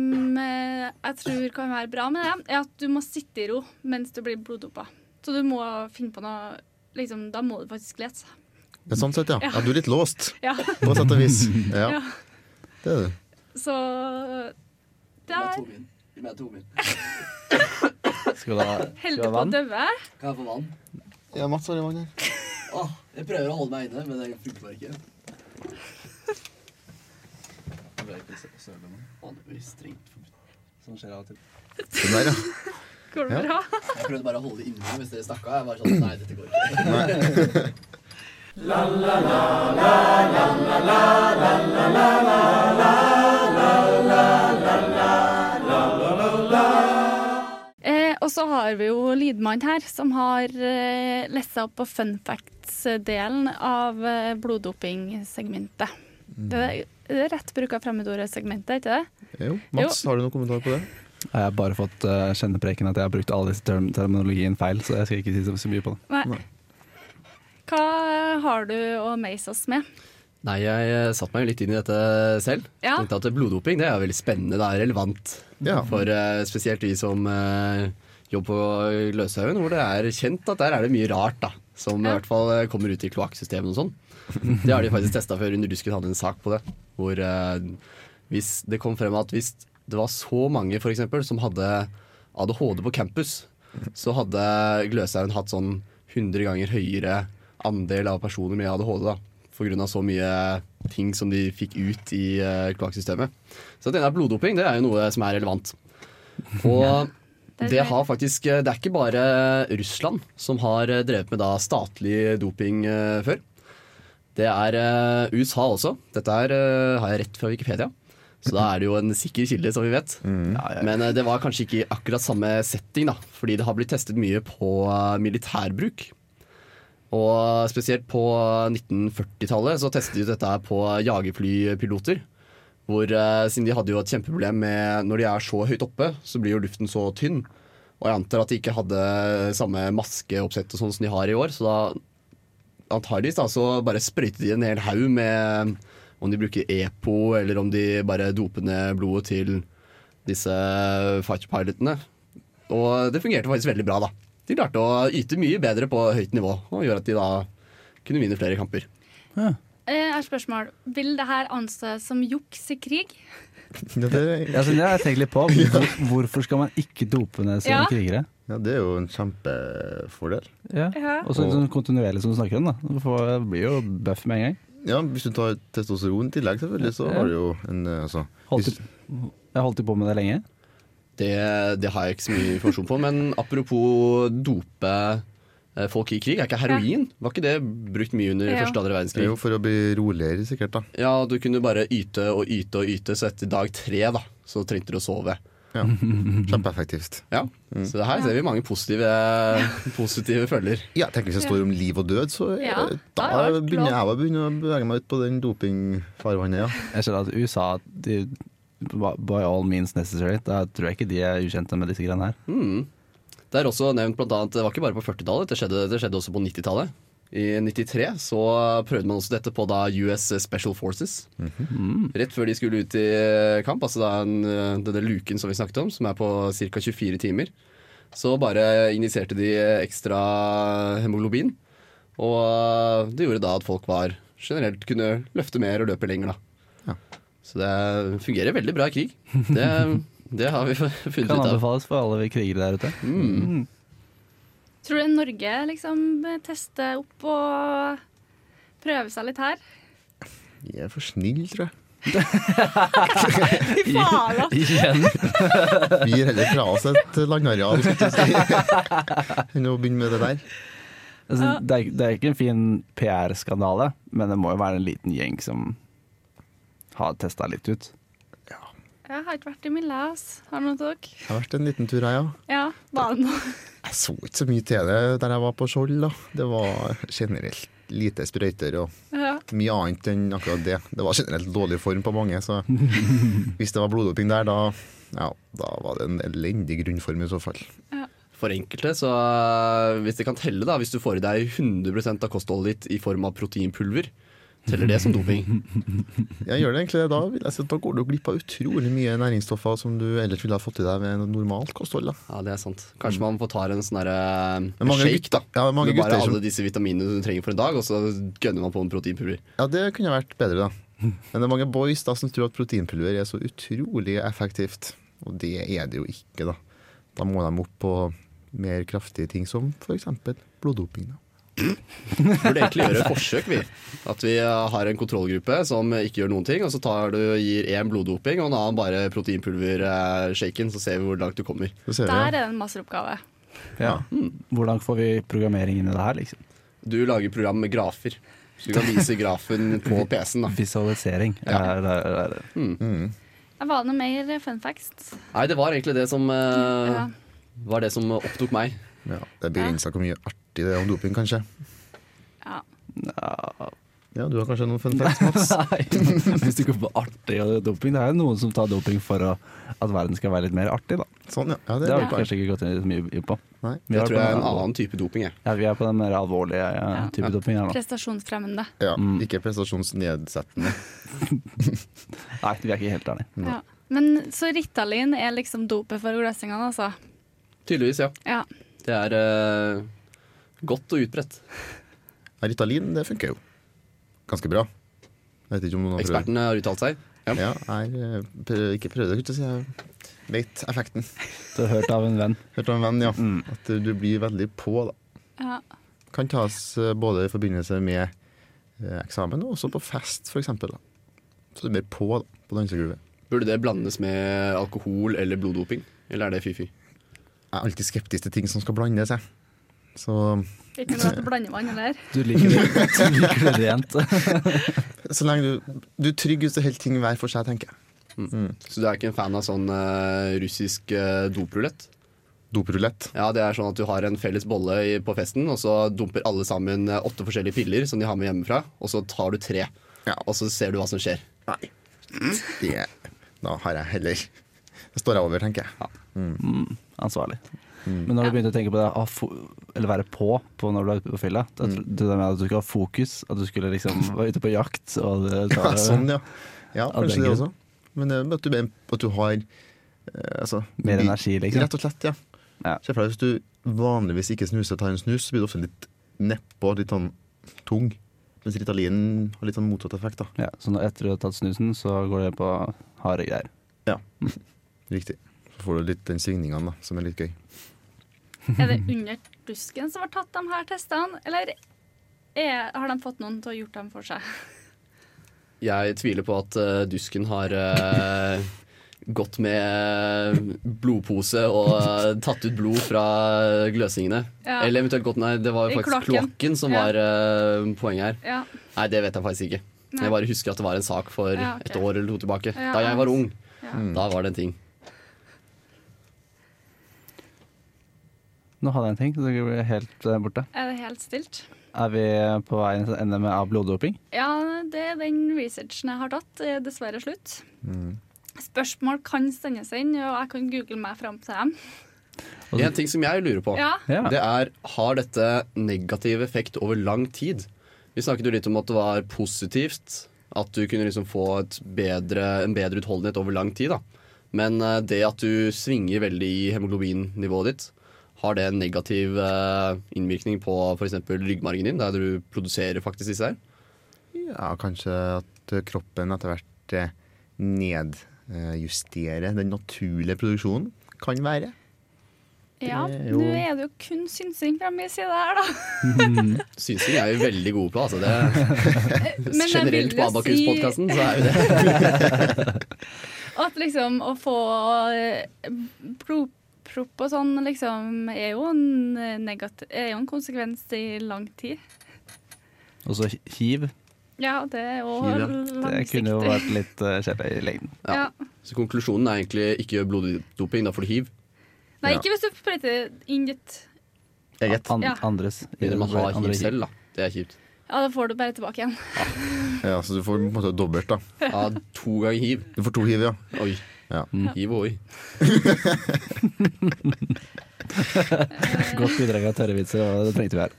eh, jeg tror kan være bra med det, er at du må sitte i ro mens du blir bloddopa. Så du må finne på noe liksom, Da må du faktisk lese. Det er sånn sett, ja. Ja. ja. Du er litt låst, Ja, på sett og vis. Ja, ja. det er du. Så det er Gi meg to min. Skal du ha, Holder på å vann? dø. Kan jeg få vann? Ja, Mats har vann her. Åh, jeg prøver å holde meg inne, men det funker bare ikke. Å, det blir strengt forbudt. Sånn skjer av og til. Den der, ja. Går det Ja. bra? Jeg prøvde bare å holde det inne hvis dere stakk av. Jeg var sånn, nei, dette går ikke. Og så har vi jo lydmannen her, som har eh, lest seg opp på fun facts-delen av eh, bloddopingsegmentet. Det er, det er rett bruk av fremmedordet-segmentet, ikke det? Jo, Mats, har du noen kommentar på det? Jeg har bare fått uh, kjennepreken at jeg har brukt alle disse term terminologien feil, så jeg skal ikke si så, mye på det. Nei. Nei. Hva har du å meise oss med? Nei, jeg satte meg litt inn i dette selv. Ja. Tenkte at Bloddoping det er veldig spennende, det er relevant. Ja. For uh, spesielt de som eh, jobber på Løshaugen, hvor det er kjent at der er det mye rart. da Som i hvert fall eh, kommer ut i kloakksystemet og sånn. Det har de faktisk testa før. Under Dusken hadde en sak på det. Hvor eh, hvis det kom frem at hvis det var så mange for eksempel, som hadde ADHD på campus, så hadde Gløshaugen hatt sånn 100 ganger høyere andel av personer med ADHD. da på grunn av så mye ting som de fikk ut i uh, kloakksystemet. Så denne bloddoping det er jo noe som er relevant. Og Det har faktisk eh, Det er ikke bare Russland som har eh, drevet med da statlig doping eh, før. Det er USA også. Dette er, eh, har jeg rett fra Wikipedia. Så da er det jo en sikker kilde, som vi vet. Ja, ja. Men det var kanskje ikke i akkurat samme setting, da. Fordi det har blitt testet mye på militærbruk. Og spesielt på 1940-tallet så testet de dette på jagerflypiloter. Hvor, eh, siden de hadde jo et kjempeproblem med når de er så høyt oppe, så blir jo luften så tynn. Og jeg antar at de ikke hadde samme maskeoppsett og sånn som de har i år. Så da antageligvis da, så bare sprøytet de en hel haug med om de bruker EPO, eller om de bare doper ned blodet til disse fighter-pilotene. Og det fungerte faktisk veldig bra, da. De klarte å yte mye bedre på høyt nivå, og gjør at de da kunne vinne flere kamper. Eh, Har et spørsmål. Vil det her anses som juks i krig? Ja, det, Ja, så det har jeg tenkt litt på. Hvor, hvorfor skal man ikke dope ned sine Ja. krigere? ja, det er jo en kjempefordel. Ja. Ja. Og så sånn kontinuerlig som du snakker om. da Du får, blir jo buff med en gang. Ja, Hvis du tar testosteron i tillegg, selvfølgelig, så har du jo en eh, altså, Holdt hvis, jeg holdt jo på med det lenge. Det, det har jeg ikke så mye informasjon på, men apropos dope eh, folk i krig, er ikke heroin? Var ikke det brukt mye under Ja. første og andre det er verdenskrig? jo for å bli roligere, sikkert. da Ja, du kunne bare yte og yte og yte, så etter dag tre da, så trengte du å sove. Ja. Kjempeeffektivt. Ja, Så her ser vi mange positive, positive følger. Ja, tenk Hvis det står om liv og død, så Ja, da er begynner jeg å begynne å bevege meg ut på den dopingfarvannet. Ja. Jeg ser at USA de, By all means necessary. Da tror jeg ikke de er ukjente med disse greiene her. Mm. Det er også nevnt blant annet, det var ikke bare på 40-tallet, det det skjedde også på 90-tallet. I 93 så prøvde man også dette på da US Special Forces. Rett før de skulle ut i kamp, altså da en, denne luken som vi snakket om, som er på ca. 24 timer. Så bare injiserte de ekstra hemoglobin. Og det gjorde da at folk var generelt kunne løfte mer og løpe lenger, da. Ja. Så det fungerer veldig bra i krig. Det, det har vi funnet Kan ut av. anbefales for alle vi krigere der ute. Mm. Tror du Norge liksom tester opp og prøver seg litt her? Vi er for snille, tror jeg. Fy faen, da. Igjen! Vi gir heller fra oss et landareal enn å begynne med det der. Altså, det, er, det er ikke en fin PR-skandale, men det må jo være en liten gjeng som har testa litt ut. Jeg har ikke vært i Mille, ass. Har noen av dere? Jeg har vært en liten tur, jeg, ja. Ja, var det noe? Jeg så ikke så mye til det der jeg var på Skjold. da. Det var generelt lite sprøyter og Ja. mye annet enn akkurat det. Det var generelt dårlig form på mange, så hvis det var bloddoping der, da, ja, da var det en elendig grunnform i så fall. For enkelte, så hvis det kan telle, da, hvis du får i deg 100% av kostholdet ditt i form av proteinpulver, teller det som doping. Jeg gjør det egentlig da, vil jeg si, da går du glipp av utrolig mye næringsstoffer som du ellers ville ha fått i deg ved normalt kosthold. da. Ja, det er sant. Kanskje man får ta en sånn derre Men shake, da. ja, mange med bare gutter alle disse vitaminene du trenger for en dag, og så gønner man på en proteinpulver. Ja, det kunne vært bedre, da. Men det er mange boys da som tror at proteinpulver er så utrolig effektivt. Og det er det jo ikke, da. Da må de opp på mer kraftige ting som f.eks. bloddoping. da. Burde egentlig gjøre et forsøk, vi. At vi øh, har en kontrollgruppe som ikke gjør noen ting, og så tar du, gir én bloddoping og en annen bare proteinpulver-shaken, så ser vi hvor langt du kommer. Der er det en masteroppgave. Ja. Hvordan får vi programmering inn i det her, liksom? Du lager program med grafer. Så du kan vise grafen på PC-en. da Visualisering. Ja. Er, er, er, Mm. Var det noe mer fun facts? Nei, det var egentlig det som, uh, Ja. var det som opptok meg. Ja, det begrensa hvor mye artig det er om doping, kanskje. Ja. Ja, Du har kanskje noen fun facts, Mats? Nei, hvis du går på artig og doping Det er jo noen som tar doping for å, at verden skal være litt mer artig, da. Sånn, ja. ja det Det har vi kanskje ikke gått inn så mye på. Nei. jeg Det tror det er en annen type doping. Jeg. Ja, vi er på den mer alvorlige eh, Ja. type doping her. Prestasjonsfremmende. Ja, Mm. Ikke prestasjonsnedsettende. Nei, vi er ikke helt ærlige. Ja. Men så Ritalin er liksom dopet for gløsingene, altså. Tydeligvis, ja. Ja. Det er eh, godt og utbredt. Ritalin det funker jo ganske bra. Jeg vet ikke om noen har prøvd. Ekspertene har uttalt seg. Ja. Ja, jeg eh, prøv, ikke prøvd ikke skulle jeg si. Jeg vet effekten. Du har hørt av en venn. Hørt av en venn, ja. Mm. At du, du blir veldig på, da. ja. Kan tas eh, både i forbindelse med eh, eksamen og også på fest, f.eks. Så du blir på da, på dansegulvet. Burde det blandes med alkohol eller bloddoping? Eller er det fy-fy? Jeg er alltid skeptisk til ting som skal blandes, jeg. Så, Ikke noe til blandevann heller. Du liker det, du liker det rent. så lenge du, du er trygg hvis du holder ting hver for seg, tenker jeg. Så du er ikke en fan av sånn uh, russisk uh, doprulett? Doprulett. Ja, det er sånn at du har en felles bolle i, på festen, og så dumper alle sammen eh, åtte forskjellige piller som de har med hjemmefra, og så tar du tre. Ja. Og så ser du hva som skjer. Nei. Det, da har jeg heller Det står jeg over, tenker jeg. Mm, ansvarlig. Mm. Men når du Ja. begynte å tenke på det, å fo eller være på, på når du er på fylla, det, Mm. det der med at du skulle ha fokus, at du skulle liksom være ute på jakt og det, Ja, sånn, ja. Ja, kanskje det også. Men at du, at du har eh, altså, Mer energi, liksom. Rett og slett, ja. Ja. Se for deg hvis du vanligvis ikke snuser, og tar en snus, så blir du ofte litt nedpå, litt sånn tung. Mens Ritalin har litt sånn motsatt effekt. da. Ja, så når, etter du har tatt snusen, så går det på harde greier. Ja, Riktig. Så får du litt den svingningen da, som er litt gøy. Er det under dusken som har tatt de her testene, eller er, har de fått noen til å ha gjort dem for seg? Jeg tviler på at uh, dusken har uh, gått med blodpose og uh, tatt ut blod fra gløsingene. Ja. Eller eventuelt gått Nei, det var jo faktisk kloakken. som Ja. var poenget her. Ja. Nei, det vet jeg faktisk ikke. Nei. Jeg bare husker at det var en sak for Ja, okay. et år eller to tilbake. Da jeg var ung. Da var det en ting. Nå hadde jeg en ting, så det ble helt eh, borte. Er det helt stilt? Er vi på vei til med av bloddoping? Ja, det er den researchen jeg har tatt. Det er dessverre slutt. Mm. Spørsmål kan sendes inn, og jeg kan google meg fram til dem. En ting som jeg lurer på, Ja, det er har dette negativ effekt over lang tid? Vi snakket jo litt om at det var positivt. At du kunne liksom få et bedre, en bedre utholdenhet over lang tid. da. Men eh, det at du svinger veldig i hemoglobinnivået ditt, har det en negativ eh, innvirkning på f.eks. ryggmargen din, der du produserer faktisk disse her? Ja, kanskje at kroppen etter hvert eh, nedjusterer den naturlige produksjonen. Kan være. ja. Jo- nå er det jo kun synsing fra min side her, da. Synsing er vi veldig gode på. altså det er Generelt på jo si Abakus-podkasten så er vi det. at liksom å få eh, blodpropp og sånn, liksom, er jo en eh, negativ Er jo en konsekvens i lang tid. Og så hiv. Ja, det er òg langsiktig. Det kunne jo vært litt uh, kjedelig i lengden. Ja. Ja. Så konklusjonen er egentlig ikke gjør bloddoping, da får du hiv. Nei, Ja. ikke hvis du sprøyter inn ditt Eget. An Ja. Andres. Mindre man har andre hiv selv, da. Det er kjipt. Ja, da får du bare tilbake igjen. Ja, så du får på en måte dobbelt, da. Ja, to ganger hiv. Du får to hiv, ja. Oi. Ja. Hiv og oi. Godt bidrag av tørre vitser, og det trengte vi her.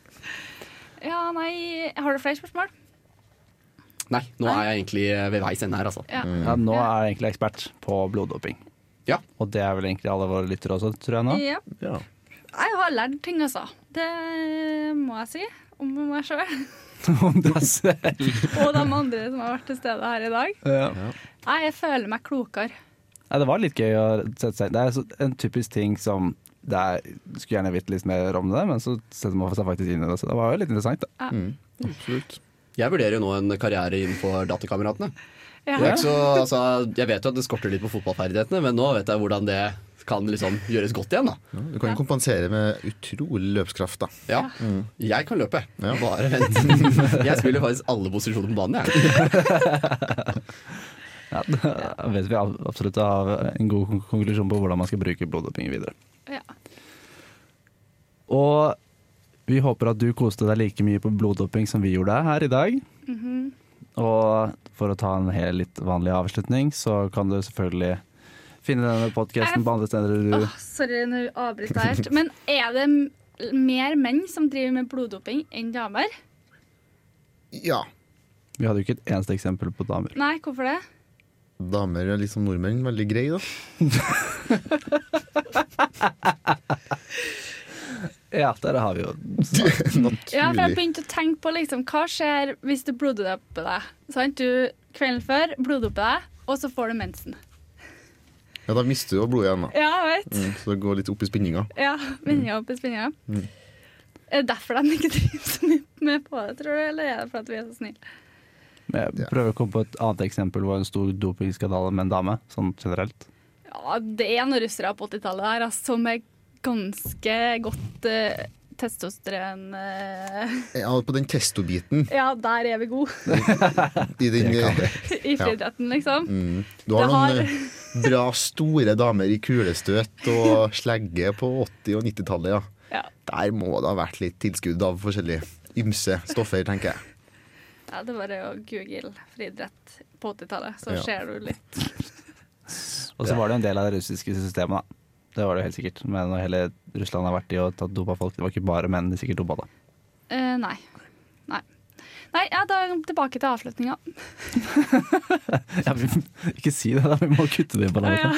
Ja, nei Har du flere spørsmål? Nei, nå er jeg egentlig ved veis ende her, altså. Ja. Ja, nå er jeg egentlig ekspert på bloddoping. Ja. Og det er vel egentlig alle våre lyttere også, tror jeg nå. ja. ja. Jeg har lært ting, altså. Det må jeg si om meg sjøl. Om deg selv. Og de andre som har vært til stede her i dag. Ja. Jeg føler meg klokere. Nei, det var litt gøy å sette seg Det er en typisk ting som det er, Skulle gjerne vite litt mer om det, men så setter man seg faktisk inn i det. Så det var jo litt interessant. Da. Mm. Absolutt. Jeg vurderer jo nå en karriere innenfor Datakameratene. Ja. Så, altså, jeg vet jo at det skorter litt på fotballferdighetene, men nå vet jeg hvordan det kan liksom gjøres godt igjen. da. Ja, du kan jo kompensere med utrolig løpskraft, da. Ja, Jeg kan løpe. Ja. Bare vent. Jeg spiller faktisk alle posisjoner på banen. Jeg. Ja, da vet vi ab- absolutt å ha en god konklusjon på hvordan man skal bruke bloddoping videre. Ja. Og vi håper at du koste deg like mye på bloddoping som vi gjorde her i dag. Mhm. Og for å ta en helt litt vanlig avslutning, så kan du selvfølgelig finne denne podkasten på andre steder du oh, sorry, nå avbryter jeg helt. Men er det mer menn som driver med bloddoping enn damer? Ja. Vi hadde jo ikke et eneste eksempel på damer. Nei, hvorfor det? Damer er liksom nordmenn veldig greie, da. Ja, der har vi jo Naturlig. Ja, for jeg begynte å tenke på liksom, hva skjer hvis du bloddopper deg. Sant? Du kvelden før bloddopper deg, og så får du mensen. Ja, da mister du jo blodet igjen, da. Ja, jeg vet. Mm, så det går litt opp i spinninga. Ja, Vinninga opp i spinninga. Mm. Er det derfor de ikke driver så mye med på det, tror du? Eller er det fordi vi er så snille? Jeg prøver å komme på et annet eksempel hvor en stor dopingskandale med en dame, sånn generelt. Ja, det er noen russere på 80-tallet her altså, som er ganske godt uh, testosteron uh... Ja, på den testobiten Ja, der er vi gode i den i friidretten, liksom. mm, Du har har... noen eh, bra store damer i kulestøt og slegge på 80- og 90-tallet, ja. Ja. Der må det ha vært litt tilskudd av forskjellige ymse stoffer, tenker jeg. Ja, det var det å google friidrett på 80-tallet, så Ja. ser du litt. Og så var det jo en del av det russiske systemet, da. Det var det jo helt sikkert. Men når hele Russland har vært i og tatt dopa folk, det var ikke bare menn de sikkert dopa, da. Eh, nei. Nei. Nei, ja, da er vi tilbake til avslutninga. Ja, vi, ikke si det, da. Vi må kutte det på Ja, den ja.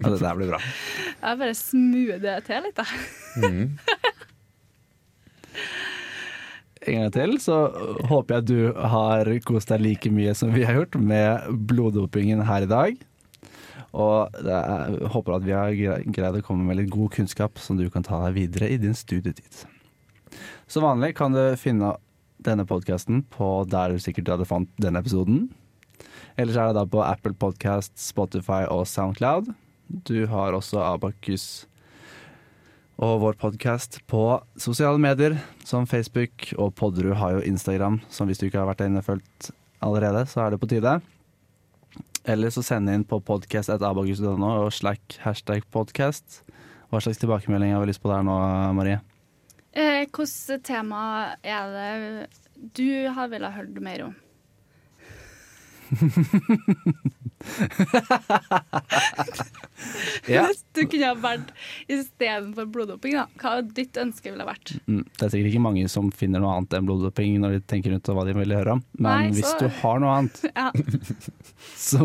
Ja, det der blir bra. Jeg bare smoother det til litt, da. Mm. En gang til så håper jeg du har kost deg like mye som vi har gjort med bloddopingen her i dag. Og jeg håper at vi har greid å komme med litt god kunnskap som du kan ta deg videre i din studietid. Som vanlig kan du finne denne podkasten på der du sikkert hadde fant denne episoden. Ellers er det da på Apple Podcast, Spotify og Soundcloud. Du har også Abakus og vår podkast på sosiale medier som Facebook, og Podderud har jo Instagram, som hvis du ikke har vært der inne og fulgt allerede, så er det på tide. Eller så send inn på podkast.abagus.no og slack hashtag podcast. Hva slags tilbakemelding har vi lyst på der nå, Marie? Eh, Hvilket tema er det du har villet hørt mer om? Ja. Hvis du kunne ha vært istedenfor bloddoping, da. Hva ditt ønske ville vært? Mm, Det er sikkert ikke mange som finner noe annet enn bloddoping når de tenker rundt hva de vil høre om, men Nei, hvis du har noe annet, Ja. så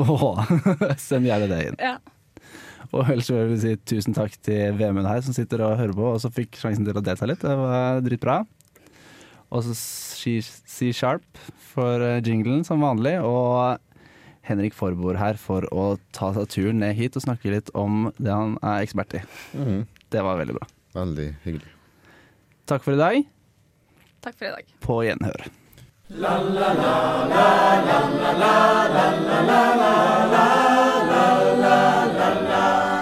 send gjerne det inn. ja. Og ellers vil jeg si tusen takk til Vemund her, som sitter og hører på, og som fikk sjansen til å delta litt. Det var dritbra. Og så si si Sharp for eh, jinglen, som vanlig. Og Henrik Forboer her for å ta seg turen ned hit og snakke litt om det han er ekspert i. Mm. Det var veldig bra. Veldig hyggelig. Takk for i dag. Takk for i dag. På gjenhør. La la la la la la la la la la la la la la